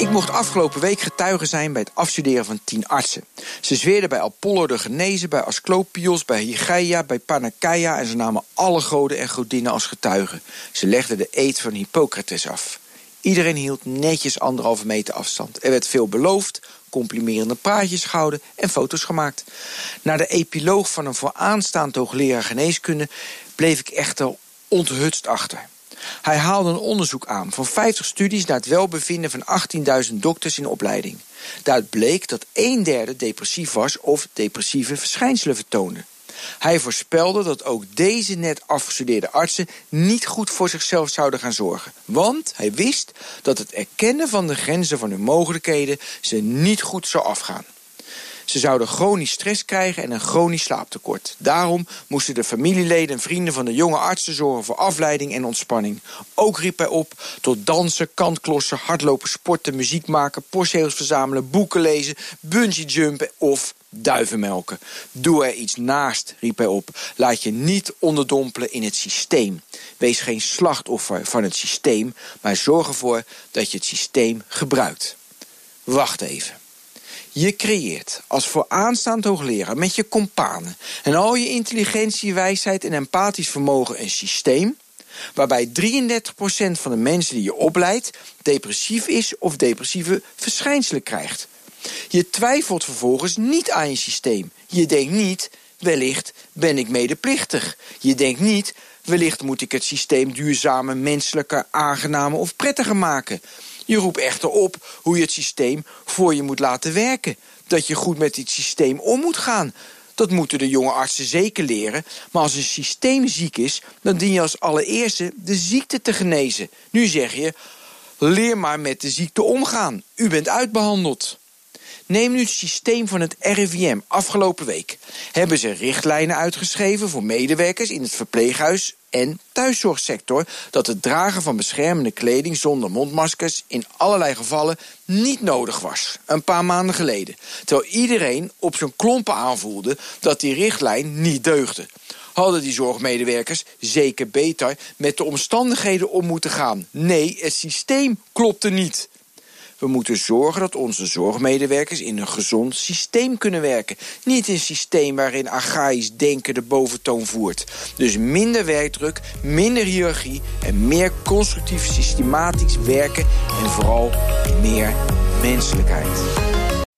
Ik mocht afgelopen week getuige zijn bij het afstuderen van tien artsen. Ze zweerden bij Apollo de Genezen, bij Asclepios, bij Hygeia, bij Panacea... en ze namen alle goden en godinnen als getuigen. Ze legden de eed van Hippocrates af. Iedereen hield netjes anderhalve meter afstand. Er werd veel beloofd, complimerende praatjes gehouden en foto's gemaakt. Na de epiloog van een vooraanstaand hoogleraar geneeskunde... bleef ik echter onthutst achter. Hij haalde een onderzoek aan van 50 studies naar het welbevinden van 18.000 dokters in opleiding. Daaruit bleek dat een derde depressief was of depressieve verschijnselen vertoonde. Hij voorspelde dat ook deze net afgestudeerde artsen niet goed voor zichzelf zouden gaan zorgen. Want hij wist dat het erkennen van de grenzen van hun mogelijkheden ze niet goed zou afgaan. Ze zouden chronisch stress krijgen en een chronisch slaaptekort. Daarom moesten de familieleden en vrienden van de jonge artsen zorgen voor afleiding en ontspanning. Ook riep hij op tot dansen, kantklossen, hardlopen, sporten, muziek maken, postzegels verzamelen, boeken lezen, bungee jumpen of duivenmelken. Doe er iets naast, riep hij op. Laat je niet onderdompelen in het systeem. Wees geen slachtoffer van het systeem, maar zorg ervoor dat je het systeem gebruikt. Wacht even. Je creëert als vooraanstaand hoogleraar met je companen en al je intelligentie, wijsheid en empathisch vermogen een systeem waarbij 33% van de mensen die je opleidt depressief is of depressieve verschijnselen krijgt. Je twijfelt vervolgens niet aan je systeem. Je denkt niet, wellicht ben ik medeplichtig. Je denkt niet, wellicht moet ik het systeem duurzamer, menselijker, aangenamer of prettiger maken. Je roept echter op hoe je het systeem voor je moet laten werken. Dat je goed met dit systeem om moet gaan. Dat moeten de jonge artsen zeker leren. Maar als een systeem ziek is, dan dien je als allereerste de ziekte te genezen. Nu zeg je, leer maar met de ziekte omgaan. U bent uitbehandeld. Neem nu het systeem van het RIVM afgelopen week. Hebben ze richtlijnen uitgeschreven voor medewerkers in het verpleeghuis en thuiszorgsector dat het dragen van beschermende kleding zonder mondmaskers in allerlei gevallen niet nodig was. Een paar maanden geleden. Terwijl iedereen op zijn klompen aanvoelde dat die richtlijn niet deugde. Hadden die zorgmedewerkers zeker beter met de omstandigheden om moeten gaan. Nee, het systeem klopte niet. We moeten zorgen dat onze zorgmedewerkers in een gezond systeem kunnen werken. Niet een systeem waarin archaïsch denken de boventoon voert. Dus minder werkdruk, minder hiërarchie en meer constructief systematisch werken en vooral meer menselijkheid.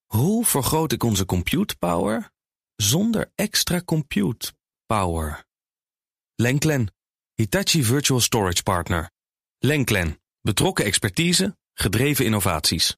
Hoe vergroot ik onze compute power zonder extra compute power? Lenklen, Hitachi Virtual Storage Partner. Lenklen, betrokken expertise, gedreven innovaties.